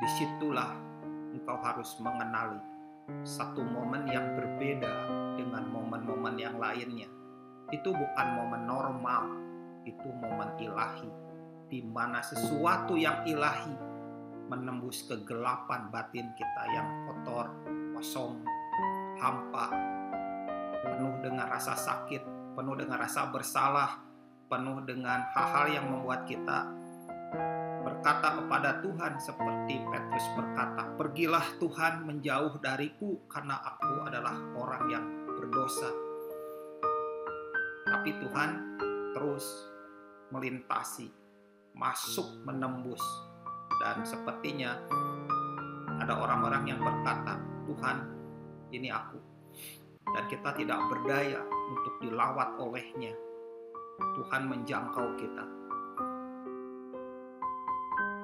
di situlah engkau harus mengenali satu momen yang berbeda dengan momen-momen yang lainnya. Itu bukan momen normal, itu momen ilahi, di mana sesuatu yang ilahi menembus kegelapan batin kita yang kotor, kosong, hampa, penuh dengan rasa sakit, penuh dengan rasa bersalah, penuh dengan hal-hal yang membuat kita berkata kepada Tuhan seperti Petrus berkata, "Pergilah Tuhan menjauh dariku karena aku adalah orang yang berdosa." Tapi Tuhan terus melintasi, masuk menembus dan sepertinya ada orang-orang yang berkata, "Tuhan, ini aku." Dan kita tidak berdaya untuk dilawat olehnya. Tuhan menjangkau kita